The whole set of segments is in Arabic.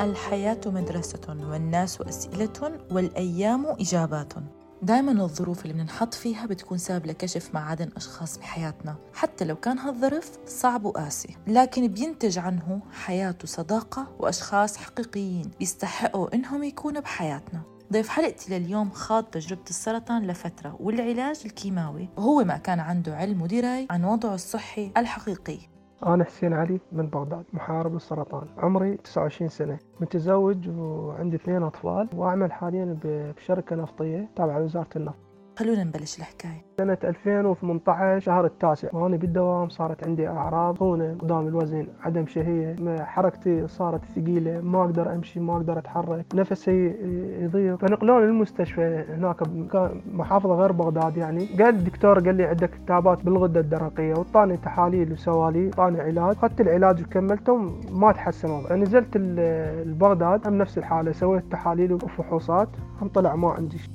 الحياة مدرسة والناس أسئلة والأيام إجابات. دائما الظروف اللي بننحط فيها بتكون سبب لكشف معادن أشخاص بحياتنا. حتى لو كان هالظرف صعب وقاسي لكن بينتج عنه حياة وصداقة وأشخاص حقيقيين بيستحقوا إنهم يكونوا بحياتنا. ضيف حلقتي لليوم خاض تجربة السرطان لفترة والعلاج الكيماوي وهو ما كان عنده علم ودراية عن وضعه الصحي الحقيقي. أنا حسين علي من بغداد محارب السرطان عمري 29 سنة متزوج وعندي اثنين أطفال وأعمل حاليا بشركة نفطية تابعة لوزارة النفط. خلونا نبلش الحكاية. سنة 2018 شهر التاسع وأنا بالدوام صارت عندي أعراض. خونة قدام الوزن عدم شهية حركتي صارت ثقيلة ما أقدر أمشي ما أقدر أتحرك نفسي يضيق. فنقلوني للمستشفى هناك محافظة غير بغداد يعني. قال الدكتور قال لي عندك التهابات بالغدة الدرقية وطاني تحاليل وسوالي طاني علاج. أخذت العلاج وكملته ما تحسن وضعي نزلت لبغداد هم نفس الحالة سويت تحاليل وفحوصات هم طلع ما عندي شيء.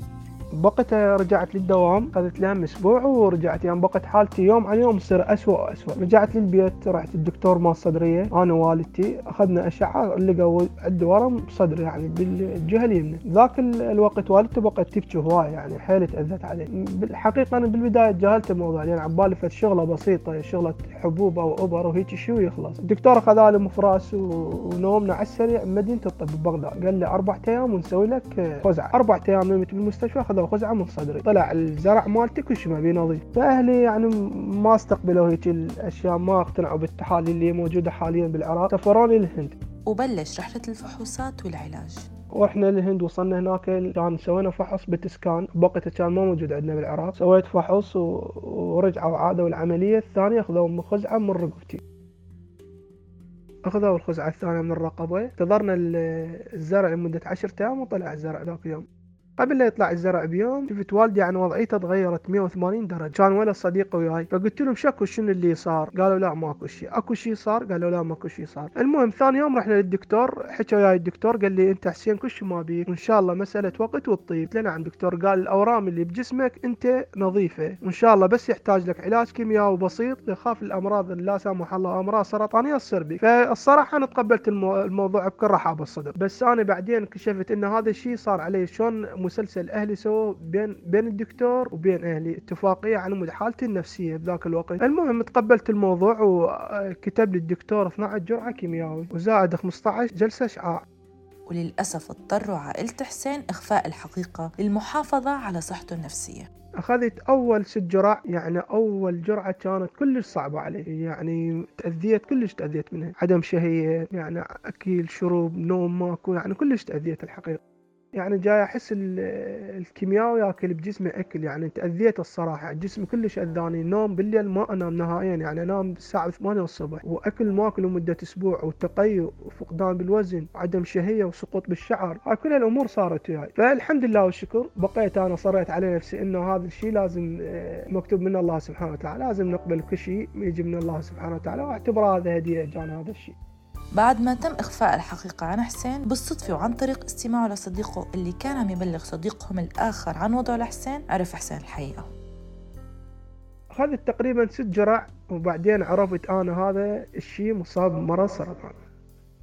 بقت رجعت للدوام اخذت لها أسبوع ورجعت. يعني بقت حالتي يوم عن يوم تصير اسوء واسوء رجعت للبيت رحت الدكتور مال الصدريه أنا ووالدتي أخذنا أشعة لقوا عندي ورم بصدري يعني بالجهه اليمنى ذاك الوقت والدتي بقت تبكي هواي يعني حيل تأذت علي بالحقيقة أنا بالبداية تجاهلت الموضوع لأن يعني عبالي فد شغلة بسيطة شغلة حبوب أو أبر وهيك شو يخلص الدكتور أخذ لي مفراس ونومنا على السريع. مدينة الطب ببغداد قال لي أربع أيام ونسوي لك خزعه أربع أيام نمت بالمستشفى اخذ له خزعه من صدري. طلع الزرع مالتي كل شيء ما بيه نظيف. فأهلي يعني ما استقبلوا هيك الأشياء ما اقتنعوا بالتحاليل اللي موجودة حاليا بالعراق. سفروني للهند. وبلش رحلة الفحوصات والعلاج. ورحنا للهند وصلنا هناك كان سوينا فحص بتسكان. بوقتها كان ما موجود عندنا بالعراق. سويت فحص ورجعوا عادوا العملية الثانية أخذوا خزعه من رقبتي أخذوا الخزعة الثانية من الرقبة. انتظرنا الزرع لمدة عشرة أيام وطلع الزرع ذاك اليوم. قبل لا يطلع الزرع بيوم شفت والدي عن وضعيته تغيرت 180 درجة. كان ولد صديقه وياي. فقلت لهم شكو شنو اللي صار؟ قالوا لا ماكو شيء. اكو شيء صار؟ قالوا لا ماكو شيء صار. المهم ثاني يوم رحنا للدكتور حكى وياي الدكتور قال لي انت حسين كل شيء ما بيك. وإن شاء الله مسألة وقت وتطيب قلت له نعم دكتور قال الأورام اللي بجسمك انت نظيفة. وإن شاء الله بس يحتاج لك علاج كيميائي بسيط يخاف الأمراض لا سمح الله أمراض سرطانيه تصير بك فالصراحة أنا تقبلت الموضوع بكل رحابه الصدر بس أنا بعدين اكتشفت إن هذا الشيء صار علي شلون مسلسل أهلي سووا سووا بين بين الدكتور وبين أهلي اتفاقية على حالتي النفسية بذاك الوقت. المهم تقبلت الموضوع وكتب لي الدكتور 12 جرعة كيميائي وزائد 15 جلسة اشعاع وللأسف اضطروا عائلة حسين إخفاء الحقيقة للمحافظة على صحته النفسية. أخذت أول ست جرع يعني أول جرعة كانت كلش صعبة علي يعني تأذيت كلش تأذيت منها. عدم شهية يعني أكل شرب نوم ماكو يعني كلش تأذيت الحقيقة. يعني جاي أحس الكيمياء ياكل بجسمي أكل يعني تأذيت الصراحة. جسمي كلش أذاني نوم بالليل ما أنام نهائيا يعني انام الساعة 8 الصبح. وأكل ما اكل لمدة أسبوع وتقيؤ وفقدان بالوزن وعدم شهية وسقوط بالشعر. هاي كل الأمور صارت وياي. فالحمد لله والشكر. بقيت أنا صريت على نفسي إنه هذا الشيء لازم آه، مكتوب من الله سبحانه وتعالى. لازم نقبل كل شيء يجي من الله سبحانه وتعالى. واعتبر هذا هدية جانا هذا الشيء. بعد ما تم إخفاء الحقيقة عن حسين بالصدفة وعن طريق استماعه لصديقه اللي كان عم يبلغ صديقهم الآخر عن وضعه لحسين عرف حسين الحقيقة. أخذت تقريبا ست جرع وبعدين عرفت أنا هذا الشيء مصاب بمرض سرطان.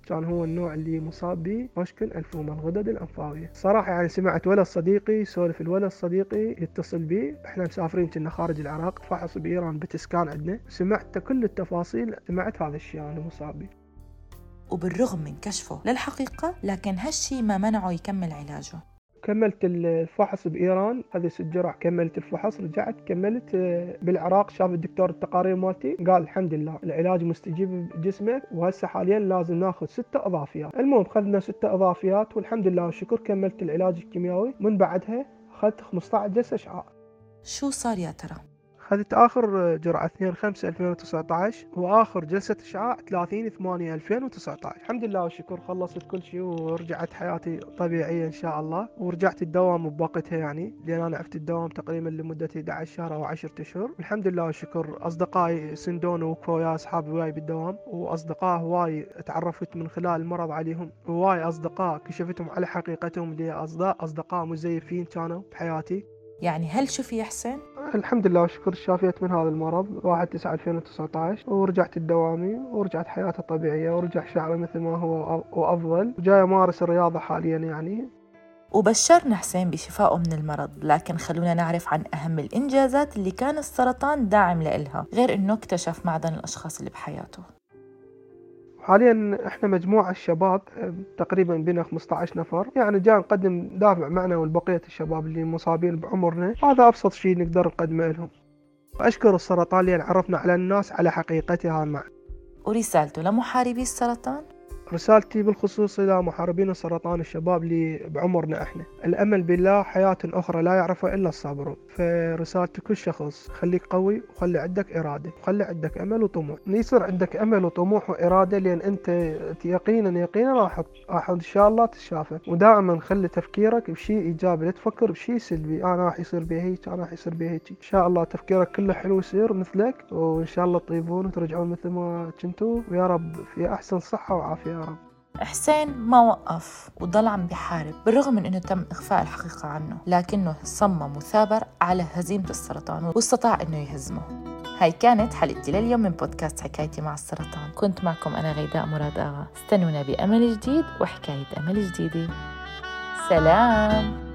كان هو النوع اللي مصاب به مشكل الفوما الغدد الأنفاوية. صراحة يعني سمعت ولد صديقي سولف الولد صديقي يتصل بي. إحنا مسافرين كنا خارج العراق فحص بإيران بتسكان عندنا. سمعت كل التفاصيل سمعت هذا الشيء أنا مصاب به وبالرغم من كشفه للحقيقة لكن هالشي ما منعه يكمل علاجه. كملت الفحص بإيران هذه ست جرع كملت الفحص رجعت كملت آه، بالعراق شاف الدكتور التقارير مالتي قال الحمد لله العلاج مستجيب بجسمك وهسه حاليا لازم ناخذ ستة أضافيات. المهم خذنا ستة أضافيات والحمد لله والشكر كملت العلاج الكيميائي. من بعدها اخذت 15 جلسه أشعاع. شو صار يا ترى؟ خذت آخر جرعة 2 5 2019 وآخر جلسة إشعاع 30 8 2019 الحمد لله والشكر خلصت كل شيء ورجعت حياتي طبيعية إن شاء الله. ورجعت الدوام بوقتها يعني لأن أنا عفت الدوام تقريبا لمدة 11 شهر أو 10 أشهر. الحمد لله والشكر أصدقائي سندون ووقفوا ويا أصحابي وياي بالدوام وأصدقاء هواي تعرفت من خلال المرض عليهم. هواي أصدقاء كشفتهم على حقيقتهم اللي أصدقاء مزيفين كانوا بحياتي. يعني هل شفي يا حسين؟ الحمد لله والشكر شافيت من هذا المرض. 1 9 2019 ورجعت الدوامي ورجعت حياتي طبيعية ورجع شعري مثل ما هو وأفضل. وجاي أمارس الرياضة حاليا يعني. وبشرنا حسين بشفائه من المرض لكن خلونا نعرف عن أهم الإنجازات اللي كان السرطان داعم لإلها غير أنه اكتشف معدن الأشخاص اللي بحياته. حاليا إحنا مجموعة الشباب تقريبا بنا 15 نفر. يعني جاء نقدم دافع معنا والبقية الشباب اللي مصابين بعمرنا. هذا أبسط شيء نقدر نقدمه لهم. واشكر السرطان اللي عرفنا على الناس على حقيقتها مع ورسالته لمحاربي السرطان؟ رسالتي بالخصوص إلى محاربين السرطان الشباب اللي بعمرنا إحنا. الأمل بالله حياة أخرى لا يعرفها إلا الصابرون. فرسالتي كل شخص خليك قوي وخلي عندك إرادة وخلي عندك أمل وطموح. يصير عندك أمل وطموح وإرادة لأن أنت يقينا يقينا راح راح إن شاء الله تتشافى. ودائما خلي تفكيرك بشيء إيجابي لا تفكر بشيء سلبي. أنا راح يصير بي هيك أنا راح يصير بي هيك. إن شاء الله تفكيرك كله حلو يصير مثلك وإن شاء الله تطيبون وترجعون مثل ما كنتوا. ويا رب في أحسن صحة وعافية. رب حسين ما وقف وضل عم بحارب بالرغم من إنه تم إخفاء الحقيقة عنه لكنه صمم وثابر على هزيمة السرطان واستطاع إنه يهزمه. هاي كانت حلقتي لليوم من بودكاست حكايتي مع السرطان. كنت معكم أنا غيداء مراد آغا. استنونا بأمل جديد وحكاية أمل جديدة. سلام!